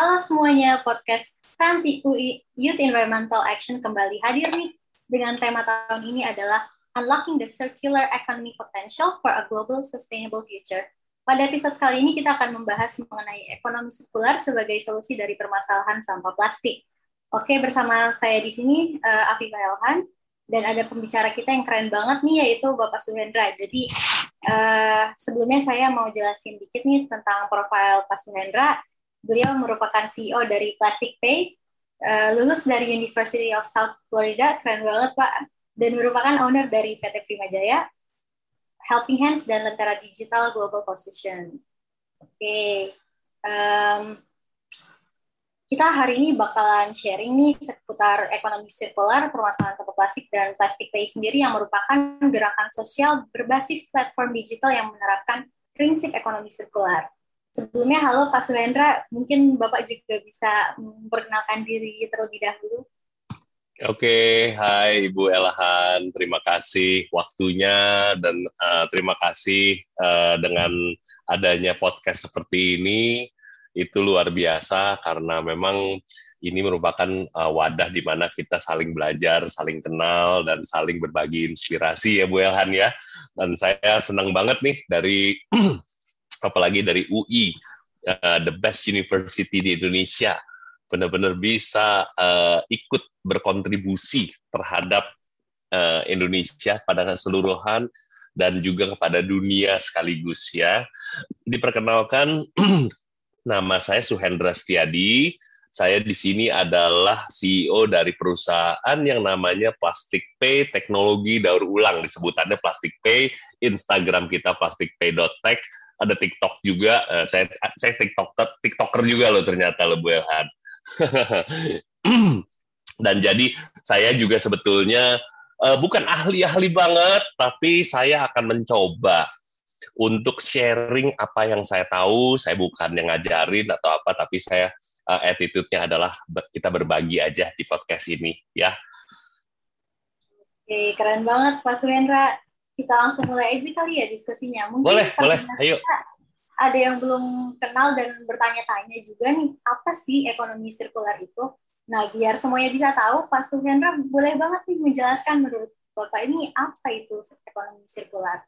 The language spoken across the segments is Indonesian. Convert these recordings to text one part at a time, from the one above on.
Halo semuanya, podcast Santi UI Youth Environmental Action kembali hadir nih dengan tema tahun ini adalah Unlocking the Circular Economy Potential for a Global Sustainable Future. Pada episode kali ini kita akan membahas mengenai ekonomi sirkular sebagai solusi dari permasalahan sampah plastik. Oke, bersama saya di sini uh, Afifah Elhan dan ada pembicara kita yang keren banget nih yaitu Bapak Suhendra. Jadi uh, sebelumnya saya mau jelasin dikit nih tentang profil Pak Suhendra Beliau merupakan CEO dari Plastic Pay, uh, lulus dari University of South Florida, keren banget Pak, dan merupakan owner dari PT Primajaya, Helping Hands dan Lentera Digital Global Position. Oke, okay. um, kita hari ini bakalan sharing nih seputar ekonomi sirkular, permasalahan sampah plastik dan plastik pay sendiri yang merupakan gerakan sosial berbasis platform digital yang menerapkan prinsip ekonomi sirkular. Sebelumnya, halo Pak Surendra, mungkin Bapak juga bisa memperkenalkan diri terlebih dahulu. Oke, hai Ibu Elahan, terima kasih waktunya dan uh, terima kasih uh, dengan adanya podcast seperti ini. Itu luar biasa karena memang ini merupakan uh, wadah di mana kita saling belajar, saling kenal, dan saling berbagi inspirasi ya Bu Elhan ya. Dan saya senang banget nih dari apalagi dari UI, uh, the best university di Indonesia, benar-benar bisa uh, ikut berkontribusi terhadap uh, Indonesia pada keseluruhan dan juga kepada dunia sekaligus ya. Diperkenalkan nama saya Suhendra Setiadi. Saya di sini adalah CEO dari perusahaan yang namanya Plastic Pay Teknologi Daur Ulang disebutannya Plastic Pay, Instagram kita plasticpay.tech ada TikTok juga. Uh, saya saya TikToker TikToker juga loh ternyata loh Bu Elhan. Dan jadi saya juga sebetulnya uh, bukan ahli-ahli banget, tapi saya akan mencoba untuk sharing apa yang saya tahu. Saya bukan yang ngajarin atau apa, tapi saya uh, attitude-nya adalah kita berbagi aja di podcast ini, ya. Oke, keren banget Pak Surendra kita langsung mulai aja kali ya diskusinya. Mungkin boleh, boleh. Ayo. Ada yang belum kenal dan bertanya-tanya juga nih, apa sih ekonomi sirkular itu? Nah, biar semuanya bisa tahu, Pak Suhendra boleh banget nih menjelaskan menurut Bapak ini apa itu ekonomi sirkular?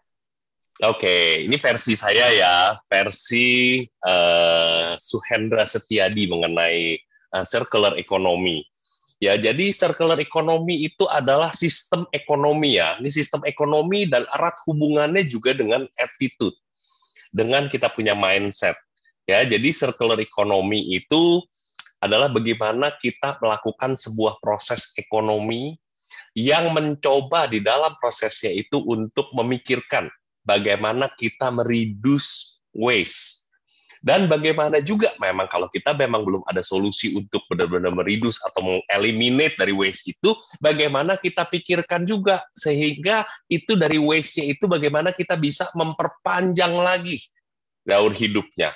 Oke, okay, ini versi saya ya, versi uh, Suhendra Setiadi mengenai uh, circular economy. Ya, jadi circular economy itu adalah sistem ekonomi ya. Ini sistem ekonomi dan erat hubungannya juga dengan attitude. Dengan kita punya mindset. Ya, jadi circular economy itu adalah bagaimana kita melakukan sebuah proses ekonomi yang mencoba di dalam prosesnya itu untuk memikirkan bagaimana kita mereduce waste dan bagaimana juga memang kalau kita memang belum ada solusi untuk benar-benar meridus atau mengeliminate dari waste itu, bagaimana kita pikirkan juga sehingga itu dari waste-nya itu bagaimana kita bisa memperpanjang lagi daur hidupnya.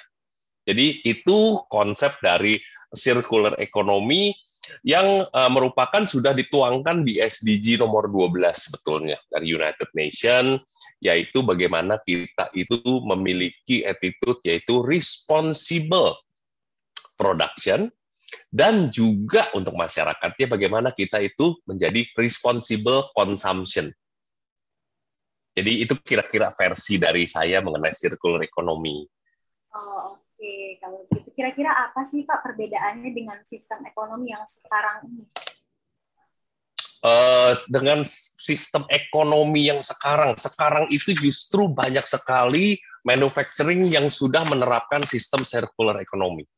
Jadi itu konsep dari circular economy yang uh, merupakan sudah dituangkan di SDG nomor 12 sebetulnya dari United Nations yaitu bagaimana kita itu memiliki attitude yaitu responsible production dan juga untuk masyarakatnya bagaimana kita itu menjadi responsible consumption. Jadi itu kira-kira versi dari saya mengenai circular economy. Oh, oke. Okay. Kalau gitu kira-kira apa sih Pak perbedaannya dengan sistem ekonomi yang sekarang ini? Uh, dengan sistem ekonomi yang sekarang, sekarang itu justru banyak sekali manufacturing yang sudah menerapkan sistem circular economy.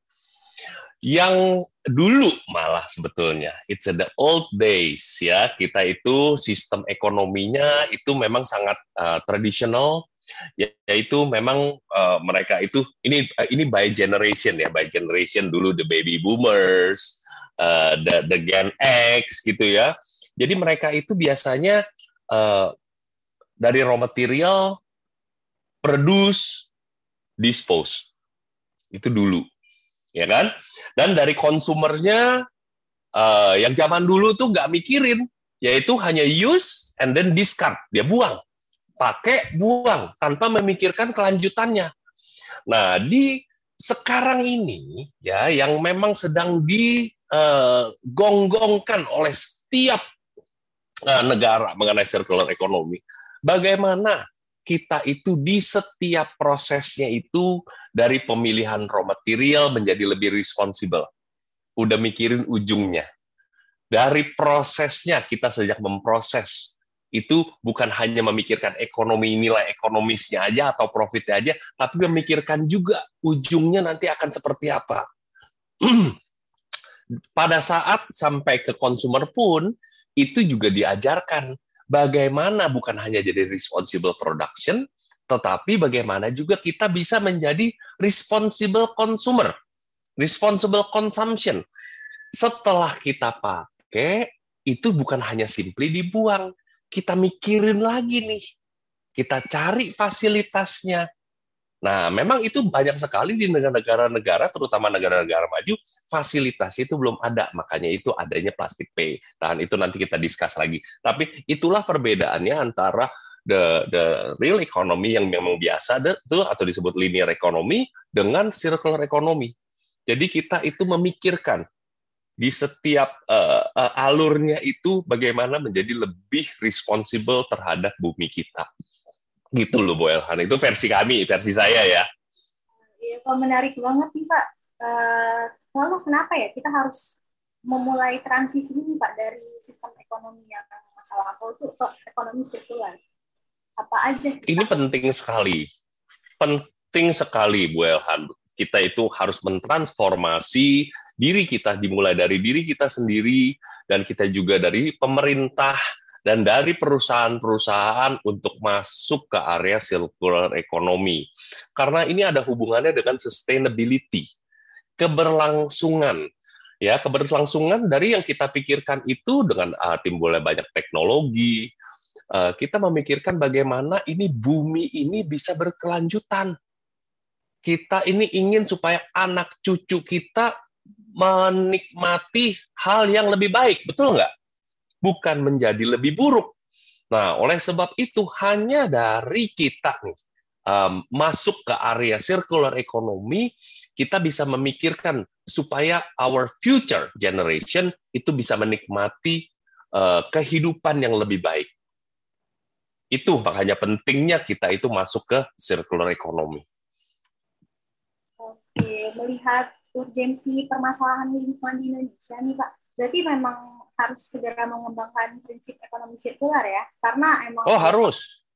Yang dulu malah sebetulnya, it's the old days ya, kita itu sistem ekonominya itu memang sangat uh, tradisional, yaitu memang uh, mereka itu ini uh, ini by generation ya, by generation dulu the baby boomers, uh, the the Gen X gitu ya jadi mereka itu biasanya uh, dari raw material, produce, dispose. Itu dulu, ya kan? Dan dari konsumernya, uh, yang zaman dulu tuh nggak mikirin, yaitu hanya use and then discard, dia buang, pakai, buang, tanpa memikirkan kelanjutannya. Nah, di sekarang ini ya yang memang sedang digonggongkan uh, oleh setiap uh, negara mengenai circular economy. Bagaimana kita itu di setiap prosesnya itu dari pemilihan raw material menjadi lebih responsible. Udah mikirin ujungnya. Dari prosesnya kita sejak memproses itu bukan hanya memikirkan ekonomi nilai ekonomisnya aja atau profitnya aja, tapi memikirkan juga ujungnya nanti akan seperti apa. Pada saat sampai ke konsumer pun itu juga diajarkan bagaimana bukan hanya jadi responsible production, tetapi bagaimana juga kita bisa menjadi responsible consumer, responsible consumption. Setelah kita pakai, itu bukan hanya simply dibuang, kita mikirin lagi nih. Kita cari fasilitasnya. Nah, memang itu banyak sekali di negara-negara, terutama negara-negara maju, fasilitas itu belum ada. Makanya itu adanya plastik pay. Dan itu nanti kita discuss lagi. Tapi itulah perbedaannya antara the the real economy yang memang biasa itu atau disebut linear economy dengan circular economy. Jadi kita itu memikirkan di setiap uh, uh, alurnya itu bagaimana menjadi lebih responsible terhadap bumi kita. Gitu loh Bu Elhan. Itu versi kami, versi saya ya. Iya, Pak menarik banget nih Pak. Uh, lalu kenapa ya kita harus memulai transisi ini Pak dari sistem ekonomi yang masalah apa itu ke ekonomi sirkular? Apa aja sih, Ini penting sekali. Penting sekali Bu Elhan. Kita itu harus mentransformasi diri kita dimulai dari diri kita sendiri dan kita juga dari pemerintah dan dari perusahaan-perusahaan untuk masuk ke area circular economy. Karena ini ada hubungannya dengan sustainability, keberlangsungan. Ya, keberlangsungan dari yang kita pikirkan itu dengan uh, timbulnya banyak teknologi, uh, kita memikirkan bagaimana ini bumi ini bisa berkelanjutan. Kita ini ingin supaya anak cucu kita menikmati hal yang lebih baik, betul nggak? Bukan menjadi lebih buruk. Nah, oleh sebab itu hanya dari kita nih um, masuk ke area circular economy, kita bisa memikirkan supaya our future generation itu bisa menikmati uh, kehidupan yang lebih baik. Itu makanya pentingnya kita itu masuk ke circular economy. Oke, melihat urgensi permasalahan lingkungan di Indonesia nih Pak, berarti memang harus segera mengembangkan prinsip ekonomi sirkular ya, karena emang oh harus,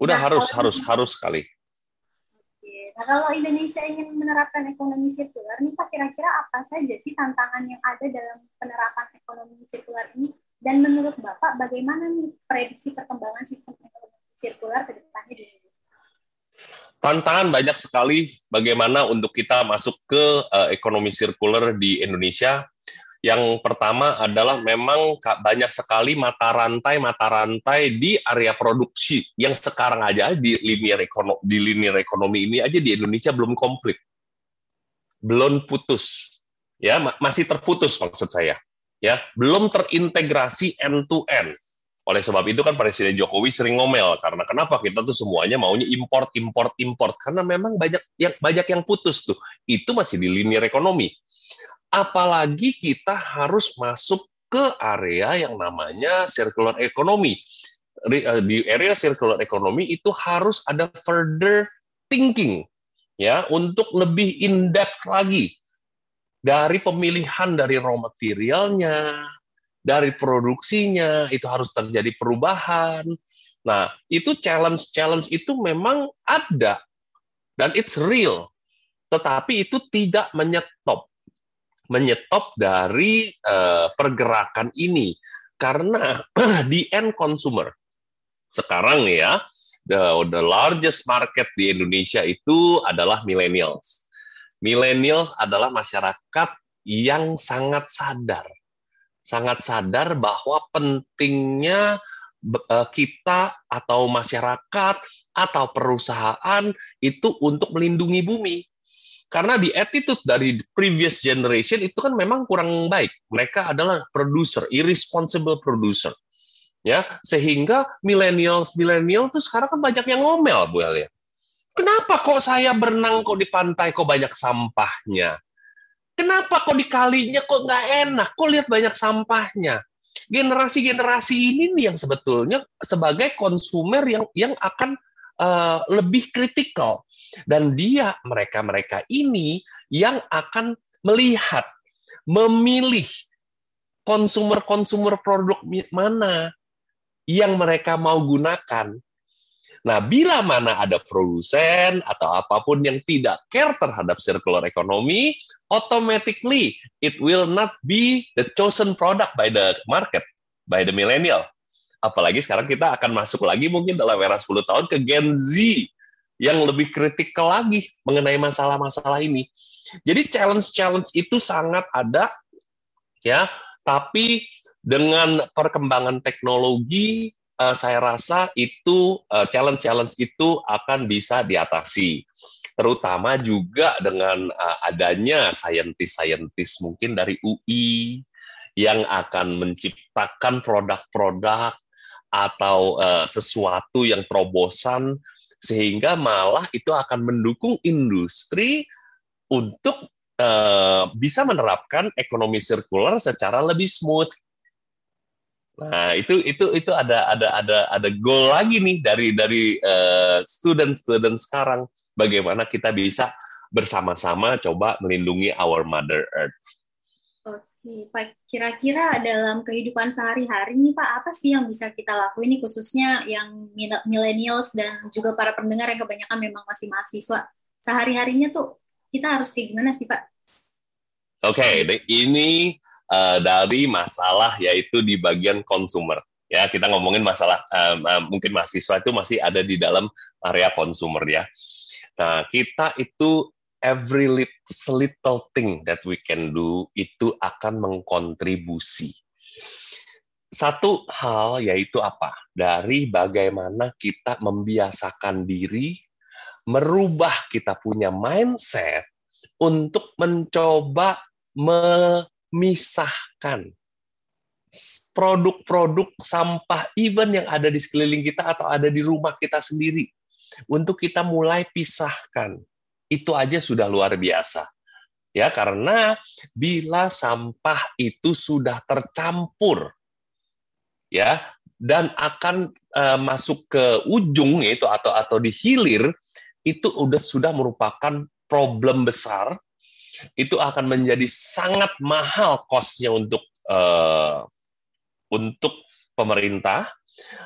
udah nah, harus harus harus sekali. Nah kalau Indonesia ingin menerapkan ekonomi sirkular nih Pak, kira-kira apa saja sih tantangan yang ada dalam penerapan ekonomi sirkular ini? Dan menurut Bapak, bagaimana nih prediksi perkembangan sistem ekonomi sirkular ke depannya di Indonesia? Tantangan banyak sekali bagaimana untuk kita masuk ke uh, ekonomi sirkuler di Indonesia. Yang pertama adalah memang banyak sekali mata rantai-mata rantai di area produksi yang sekarang aja di linear ekonomi di linear ekonomi ini aja di Indonesia belum komplit. Belum putus. Ya, masih terputus maksud saya. Ya, belum terintegrasi end to end oleh sebab itu kan Presiden Jokowi sering ngomel karena kenapa kita tuh semuanya maunya import import import karena memang banyak yang banyak yang putus tuh. Itu masih di linear ekonomi. Apalagi kita harus masuk ke area yang namanya circular economy. Eh, di area circular economy itu harus ada further thinking ya untuk lebih in depth lagi dari pemilihan dari raw materialnya, dari produksinya itu harus terjadi perubahan. Nah, itu challenge-challenge itu memang ada dan it's real. Tetapi itu tidak menyetop menyetop dari uh, pergerakan ini karena di end consumer sekarang ya the, the largest market di Indonesia itu adalah millennials. Millennials adalah masyarakat yang sangat sadar sangat sadar bahwa pentingnya eh, kita atau masyarakat atau perusahaan itu untuk melindungi bumi. Karena di attitude dari previous generation itu kan memang kurang baik. Mereka adalah producer, irresponsible producer. Ya, sehingga millennials millennial tuh sekarang kan banyak yang ngomel Bu ya. Kenapa kok saya berenang kok di pantai kok banyak sampahnya? Kenapa kok di kalinya kok nggak enak? Kok lihat banyak sampahnya? Generasi-generasi ini nih yang sebetulnya sebagai konsumer yang yang akan uh, lebih kritikal dan dia mereka-mereka ini yang akan melihat, memilih konsumer-konsumer produk mana yang mereka mau gunakan Nah, bila mana ada produsen atau apa pun yang tidak care terhadap circular economy, automatically it will not be the chosen product by the market, by the millennial. Apalagi sekarang kita akan masuk lagi mungkin dalam era 10 tahun ke Gen Z yang lebih kritikal lagi mengenai masalah-masalah ini. Jadi challenge-challenge itu sangat ada ya, tapi dengan perkembangan teknologi uh, saya rasa itu uh, challenge-challenge itu akan bisa diatasi. Terutama juga dengan uh, adanya saintis-saintis mungkin dari UI yang akan menciptakan produk-produk atau uh, sesuatu yang terobosan sehingga malah itu akan mendukung industri untuk uh, bisa menerapkan ekonomi sirkular secara lebih smooth Nah, itu itu itu ada ada ada ada goal lagi nih dari dari uh, student-student sekarang bagaimana kita bisa bersama-sama coba melindungi our mother earth. Oke, Pak, kira-kira dalam kehidupan sehari-hari nih Pak, apa sih yang bisa kita lakuin nih khususnya yang millennials dan juga para pendengar yang kebanyakan memang masih mahasiswa. Sehari-harinya tuh kita harus kayak gimana sih Pak? Oke, okay, ini uh, dari masalah yaitu di bagian konsumer. Ya, kita ngomongin masalah um, um, mungkin mahasiswa itu masih ada di dalam area konsumer ya. Nah, kita itu every little thing that we can do itu akan mengkontribusi. Satu hal yaitu apa? Dari bagaimana kita membiasakan diri merubah kita punya mindset untuk mencoba me misahkan produk-produk sampah even yang ada di sekeliling kita atau ada di rumah kita sendiri untuk kita mulai pisahkan. Itu aja sudah luar biasa. Ya, karena bila sampah itu sudah tercampur ya dan akan uh, masuk ke ujung itu atau atau di hilir itu udah sudah merupakan problem besar itu akan menjadi sangat mahal kosnya untuk uh, untuk pemerintah.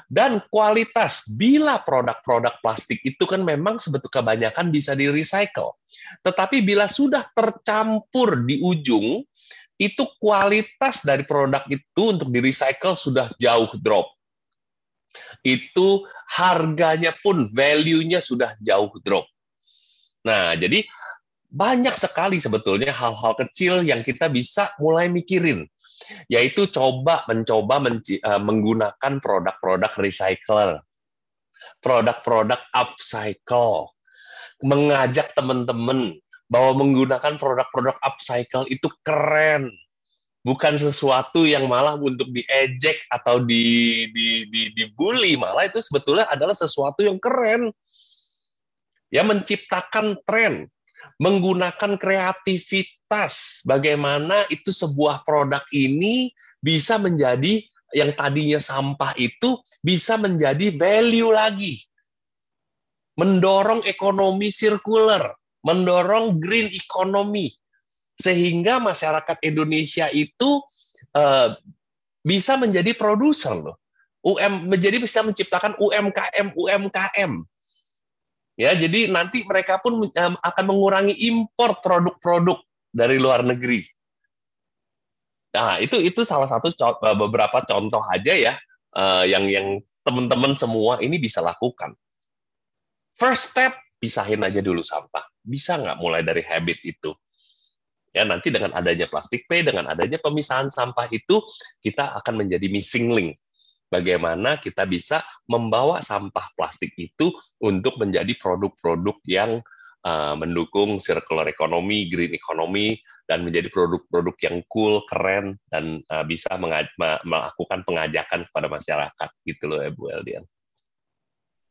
Dan kualitas bila produk-produk plastik itu kan memang sebetulnya kebanyakan bisa di recycle tetapi bila sudah tercampur di ujung itu kualitas dari produk itu untuk di recycle sudah jauh drop. Itu harganya pun value-nya sudah jauh drop. Nah jadi banyak sekali sebetulnya hal-hal kecil yang kita bisa mulai mikirin yaitu coba mencoba uh, menggunakan produk-produk recycler produk-produk upcycle. Mengajak teman-teman bahwa menggunakan produk-produk upcycle itu keren bukan sesuatu yang malah untuk diejek atau di, di, di, dibully. Malah itu sebetulnya adalah sesuatu yang keren. Ya menciptakan tren menggunakan kreativitas bagaimana itu sebuah produk ini bisa menjadi yang tadinya sampah itu bisa menjadi value lagi. Mendorong ekonomi sirkular, mendorong green economy sehingga masyarakat Indonesia itu uh, bisa menjadi produser loh. UM menjadi bisa menciptakan UMKM UMKM Ya, jadi nanti mereka pun akan mengurangi impor produk-produk dari luar negeri. Nah, itu itu salah satu e, beberapa contoh aja ya uh, yang yang teman-teman semua ini bisa lakukan. First step, pisahin aja dulu sampah. Bisa nggak mulai dari habit itu? Ya, nanti dengan adanya plastik pay, dengan adanya pemisahan sampah itu, kita akan menjadi missing link bagaimana kita bisa membawa sampah plastik itu untuk menjadi produk-produk yang uh, mendukung circular economy, green economy, dan menjadi produk-produk yang cool, keren, dan uh, bisa melakukan pengajakan kepada masyarakat gitu loh, Ibu Eldian.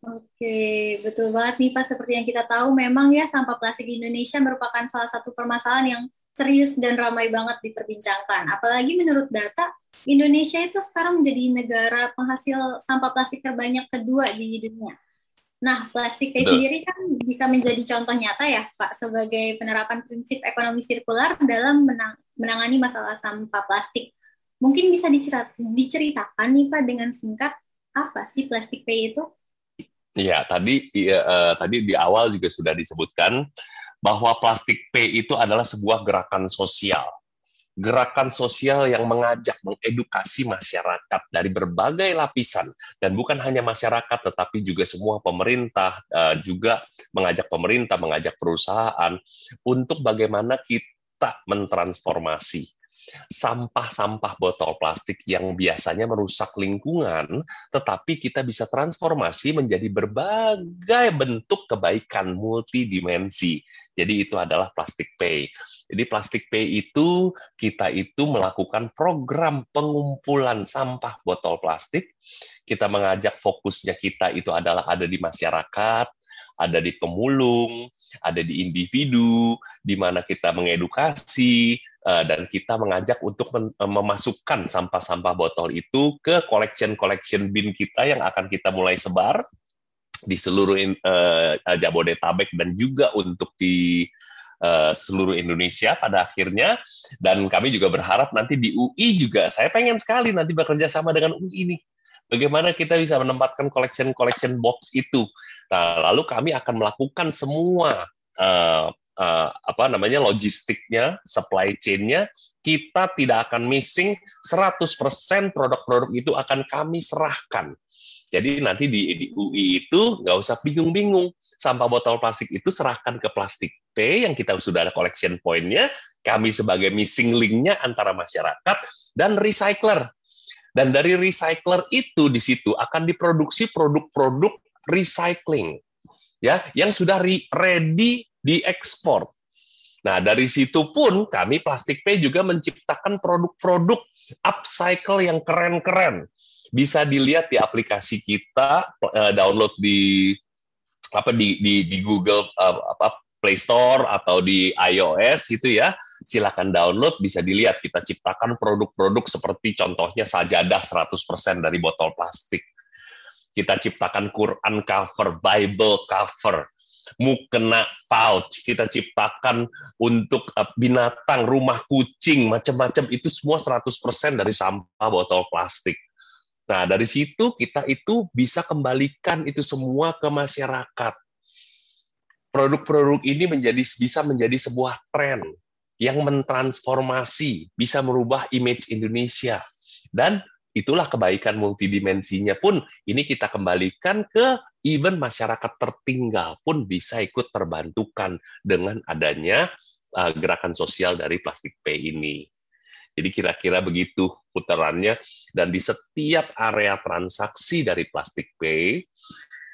Oke, betul banget nih Pak. Seperti yang kita tahu, memang ya sampah plastik di Indonesia merupakan salah satu permasalahan yang serius dan ramai banget diperbincangkan. Apalagi menurut data, Indonesia itu sekarang menjadi negara penghasil sampah plastik terbanyak kedua di dunia. Nah, plastik Betul. sendiri kan bisa menjadi contoh nyata ya, Pak, sebagai penerapan prinsip ekonomi sirkular dalam menang menangani masalah sampah plastik. Mungkin bisa diceritakan nih, Pak, dengan singkat, apa sih plastik pay itu? Iya, tadi ya, uh, tadi di awal juga sudah disebutkan bahwa plastik pay itu adalah sebuah gerakan sosial. Gerakan sosial yang mengajak mengedukasi masyarakat dari berbagai lapisan. Dan bukan hanya masyarakat tetapi juga semua pemerintah uh, juga mengajak pemerintah mengajak perusahaan untuk bagaimana kita mentransformasi sampah-sampah botol plastik yang biasanya merusak lingkungan, tetapi kita bisa transformasi menjadi berbagai bentuk kebaikan multidimensi. Jadi itu adalah plastik pay. Jadi plastik pay itu kita itu melakukan program pengumpulan sampah botol plastik. Kita mengajak fokusnya kita itu adalah ada di masyarakat, ada di pemulung, ada di individu, di mana kita mengedukasi dan kita mengajak untuk memasukkan sampah-sampah botol itu ke collection-collection bin kita yang akan kita mulai sebar di seluruh uh, Jabodetabek dan juga untuk di uh, seluruh Indonesia pada akhirnya. Dan kami juga berharap nanti di UI juga. Saya pengen sekali nanti bekerja sama dengan UI ini. Bagaimana kita bisa menempatkan collection collection box itu. Nah lalu kami akan melakukan semua uh, apa namanya logistiknya supply chain-nya kita tidak akan missing 100% produk-produk itu akan kami serahkan jadi nanti di, di UI itu nggak usah bingung-bingung. Sampah botol plastik itu serahkan ke plastik P yang kita sudah ada collection point-nya. Kami sebagai missing link-nya antara masyarakat dan recycler. Dan dari recycler itu di situ akan diproduksi produk-produk recycling ya yang sudah ready diekspor. Nah, dari situ pun kami Plastik Pay juga menciptakan produk-produk upcycle yang keren-keren. Bisa dilihat di aplikasi kita uh, download di apa di di, di Google uh, apa Play Store atau di iOS itu ya. Silakan download bisa dilihat kita ciptakan produk-produk seperti contohnya sajadah 100% dari botol plastik. Kita ciptakan Quran cover Bible cover mukena pouch kita ciptakan untuk binatang rumah kucing macam-macam itu semua 100% dari sampah botol plastik Nah, dari situ kita itu bisa kembalikan itu semua ke masyarakat. Produk-produk ini menjadi bisa menjadi sebuah tren yang mentransformasi, bisa merubah image Indonesia. Dan itulah kebaikan multidimensinya pun ini kita kembalikan ke even masyarakat tertinggal pun bisa ikut terbantukan dengan adanya uh, gerakan sosial dari plastik pay ini. Jadi kira-kira begitu putarannya. Dan di setiap area transaksi dari Plastic Pay,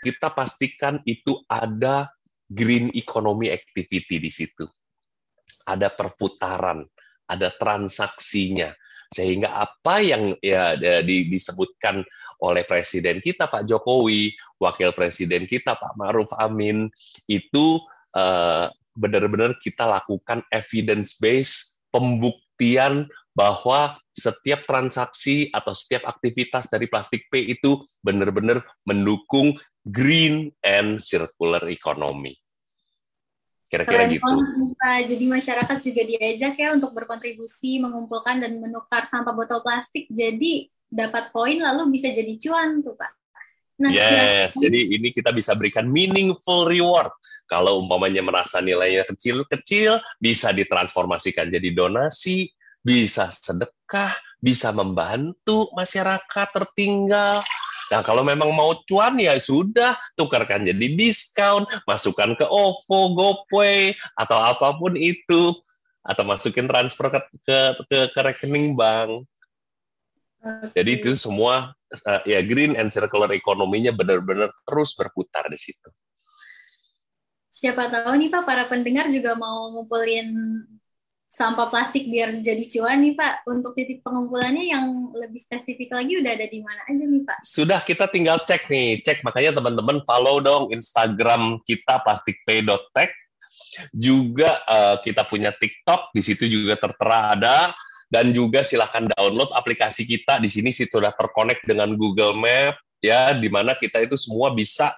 kita pastikan itu ada green economy activity di situ. Ada perputaran, ada transaksinya. Sehingga apa yang ya di, disebutkan oleh presiden kita Pak Jokowi, wakil presiden kita Pak Maruf Amin itu uh, benar-benar kita lakukan evidence based pembuktian bahwa setiap transaksi atau setiap aktivitas dari plastik P itu benar-benar mendukung green and circular economy. Kira-kira gitu. Jadi masyarakat juga diajak ya untuk berkontribusi mengumpulkan dan menukar sampah botol plastik. Jadi dapat poin lalu bisa jadi cuan tuh Pak. Nah, yes, kira-kira... jadi ini kita bisa berikan meaningful reward. Kalau umpamanya merasa nilainya kecil-kecil, bisa ditransformasikan jadi donasi, bisa sedekah, bisa membantu masyarakat tertinggal. Nah, kalau memang mau cuan ya sudah, tukarkan jadi diskon, masukkan ke OVO, GoPay, atau apa pun itu, atau masukin transfer ke ke, ke, ke rekening bank. Okay. Jadi itu semua uh, ya green and circular ekonominya benar-benar terus berputar di situ. Siapa tahu nih Pak, para pendengar juga mau ngumpulin sampah plastik biar jadi cuan nih Pak. Untuk titik pengumpulannya yang lebih spesifik lagi udah ada di mana aja nih Pak? Sudah kita tinggal cek nih, cek makanya teman-teman follow dong Instagram kita plastikpay.tech. Juga uh, kita punya TikTok, di situ juga tertera ada dan juga silahkan download aplikasi kita. Di sini sudah terkonek dengan Google Map ya di mana kita itu semua bisa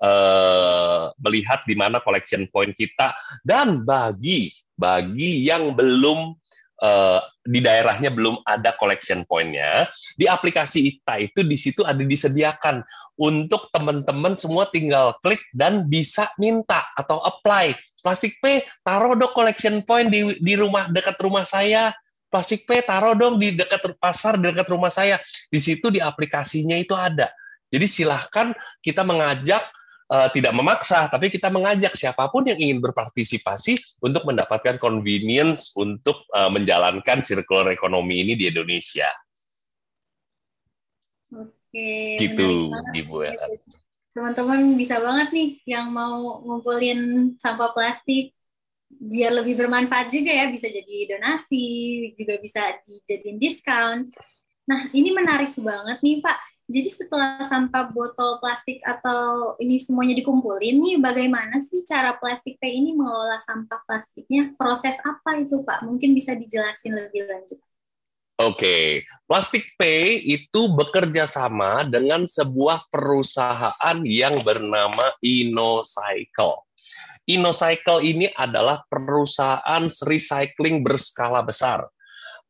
uh, melihat di mana collection point kita. Dan bagi bagi yang belum uh, di daerahnya belum ada collection point-nya di aplikasi ITA itu di situ ada disediakan. Untuk teman-teman semua tinggal klik dan bisa minta atau apply. Plastik P taruh dong collection point di di rumah dekat rumah saya plastik P taruh dong di dekat pasar dekat rumah saya di situ di aplikasinya itu ada jadi silahkan kita mengajak, uh, tidak memaksa, tapi kita mengajak siapa pun yang ingin berpartisipasi untuk mendapatkan convenience untuk uh, menjalankan circular economy ini di Indonesia. Oke, gitu, Ibu ya. Teman-teman bisa banget nih yang mau ngumpulin sampah plastik biar lebih bermanfaat juga ya, bisa jadi donasi, juga bisa dijadiin diskon. Nah, ini menarik banget nih Pak jadi setelah sampah botol plastik atau ini semuanya dikumpulin nih, bagaimana sih cara Plastik Pay ini mengelola sampah plastiknya? Proses apa itu Pak? Mungkin bisa dijelasin lebih lanjut. Oke, okay. Plastic Pay itu bekerja sama dengan sebuah perusahaan yang bernama InnoCycle. InnoCycle ini adalah perusahaan recycling berskala besar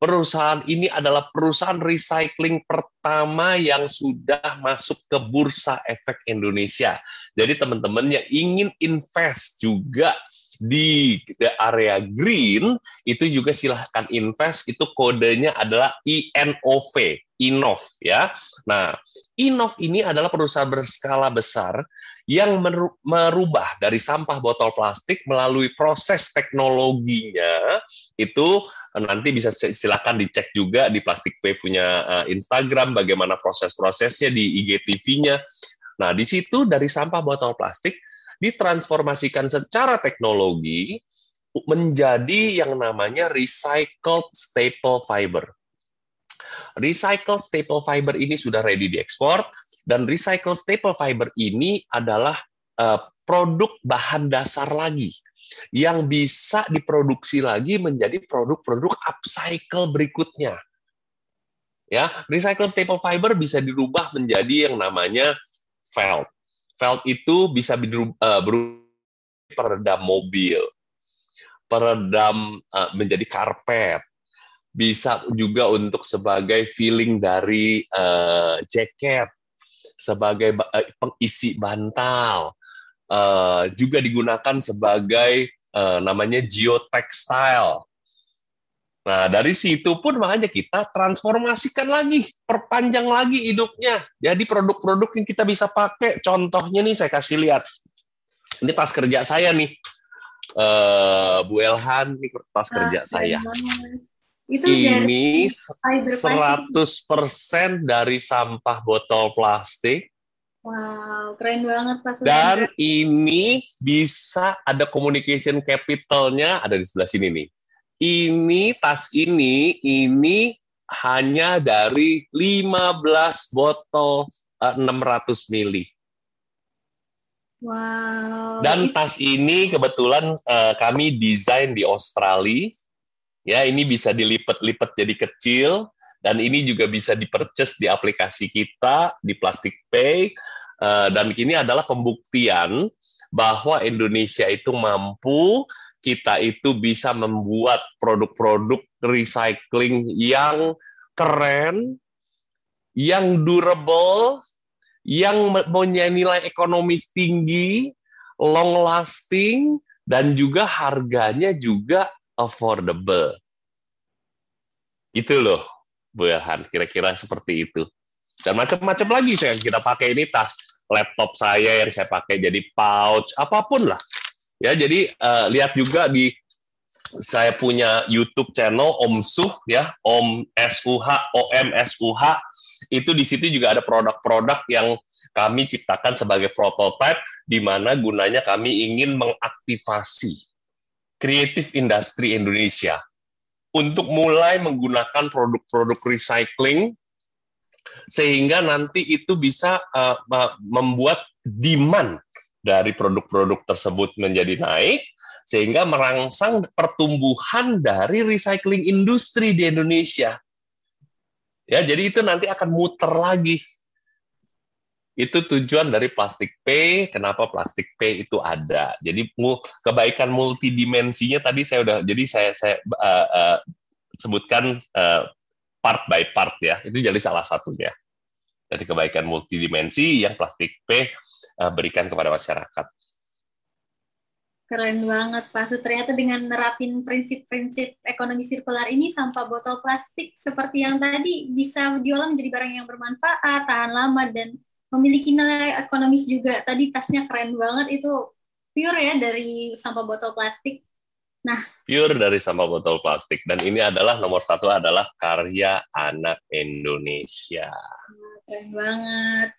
perusahaan ini adalah perusahaan recycling pertama yang sudah masuk ke Bursa Efek Indonesia. Jadi teman-teman yang ingin invest juga di area green itu juga silahkan invest itu kodenya adalah INOV Inov ya. Nah, Inov ini adalah perusahaan berskala besar yang merubah dari sampah botol plastik melalui proses teknologinya itu nanti bisa silakan dicek juga di Plastik P punya uh, Instagram bagaimana proses-prosesnya di IGTV-nya. Nah, di situ dari sampah botol plastik ditransformasikan secara teknologi menjadi yang namanya recycled staple fiber. Recycled staple fiber ini sudah ready diekspor dan recycled staple fiber ini adalah uh, produk bahan dasar lagi yang bisa diproduksi lagi menjadi produk-produk upcycle berikutnya. Ya, recycled staple fiber bisa dirubah menjadi yang namanya felt. Felt itu bisa berubah, uh, berubah peredam mobil, peredam uh, menjadi karpet, bisa juga untuk sebagai feeling dari uh, jaket, sebagai uh, pengisi bantal, uh, juga digunakan sebagai uh, namanya geotextile. Nah, dari situ pun makanya kita transformasikan lagi, perpanjang lagi hidupnya. Jadi produk-produk yang kita bisa pakai, contohnya nih saya kasih lihat. Ini tas kerja saya nih. Uh, Bu Elhan, ini tas ah, kerja saya. Itu ini dari 100% dari sampah botol plastik. Wow, keren banget Pak Dan ini bisa ada communication capitalnya ada di sebelah sini nih. Ini tas ini ini hanya dari 15 botol uh, 600 mili. Wow. Dan tas ini kebetulan uh, kami desain di Australia Ya, ini bisa dilipat-lipat jadi kecil dan ini juga bisa diperces di aplikasi kita di Plastic Pay. Uh, dan ini adalah pembuktian bahwa Indonesia itu mampu kita itu bisa membuat produk-produk recycling yang keren, yang durable, yang punya nilai ekonomis tinggi, long lasting, dan juga harganya juga affordable. Itu loh, Bu Ilhan, kira-kira seperti itu. Dan macam-macam lagi yang kita pakai ini tas laptop saya yang saya pakai jadi pouch, apa pun lah. Ya, jadi uh, lihat juga di saya punya YouTube channel Om Suh ya, Om SUH, OM SUH. Itu di situ juga ada produk-produk yang kami ciptakan sebagai prototype di mana gunanya kami ingin mengaktifasi kreatif industri Indonesia untuk mulai menggunakan produk-produk recycling sehingga nanti itu bisa uh, membuat demand dari produk-produk tersebut menjadi naik sehingga merangsang pertumbuhan dari recycling industri di Indonesia. Ya, jadi itu nanti akan muter lagi. Itu tujuan dari plastik P, kenapa plastik P itu ada. Jadi kebaikan multidimensinya tadi saya udah jadi saya saya uh, uh, sebutkan uh, part by part ya. Itu jadi salah satunya. Jadi kebaikan multidimensi yang plastik P uh, berikan kepada masyarakat. Keren banget, Pak. So, ternyata dengan nerapin prinsip-prinsip ekonomi sirkular ini, sampah botol plastik seperti yang tadi bisa diolah menjadi barang yang bermanfaat, tahan lama, dan memiliki nilai ekonomis juga. Tadi tasnya keren banget, itu pure ya dari sampah botol plastik. Nah, pure dari sampah botol plastik. Dan ini adalah nomor satu adalah karya anak Indonesia. Keren banget.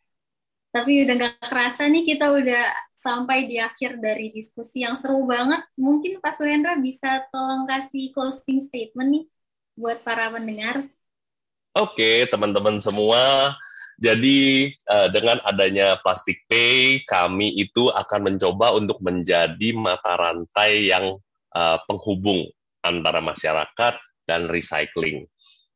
Tapi udah gak kerasa nih kita udah sampai di akhir dari diskusi yang seru banget. Mungkin Pak Suhendra bisa tolong kasih closing statement nih buat para pendengar. Oke, teman-teman semua. Jadi uh, dengan adanya Plastik Pay, kami itu akan mencoba untuk menjadi mata rantai yang uh, penghubung antara masyarakat dan recycling.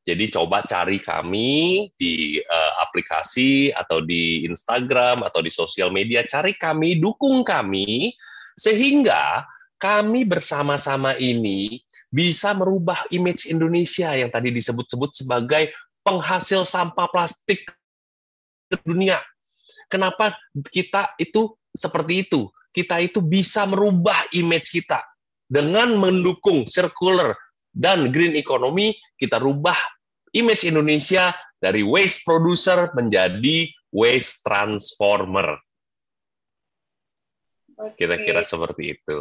Jadi coba cari kami di uh, aplikasi atau di Instagram atau di sosial media, cari kami, dukung kami sehingga kami bersama-sama ini bisa merubah image Indonesia yang tadi disebut-sebut sebagai penghasil sampah plastik ke dunia. Kenapa kita itu seperti itu? Kita itu bisa merubah image kita dengan mendukung circular dan green economy, kita rubah image Indonesia dari waste producer menjadi waste transformer. Kira-kira seperti itu.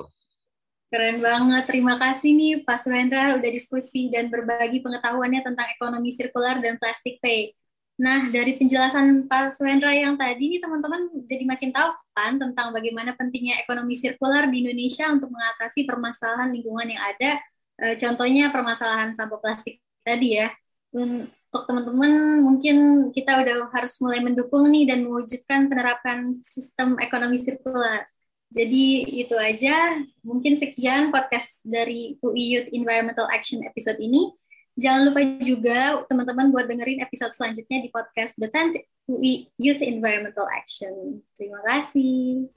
Keren banget. Terima kasih nih Pak Suhendra udah diskusi dan berbagi pengetahuannya tentang ekonomi sirkular dan plastik pay. Nah, dari penjelasan Pak Suhendra yang tadi nih teman-teman jadi makin tahu kan tentang bagaimana pentingnya ekonomi sirkular di Indonesia untuk mengatasi permasalahan lingkungan yang ada. E, contohnya permasalahan sampah plastik tadi ya untuk teman-teman mungkin kita udah harus mulai mendukung nih dan mewujudkan penerapan sistem ekonomi sirkular. Jadi itu aja, mungkin sekian podcast dari UI Youth Environmental Action episode ini. Jangan lupa juga teman-teman buat dengerin episode selanjutnya di podcast The 10th UI Youth Environmental Action. Terima kasih.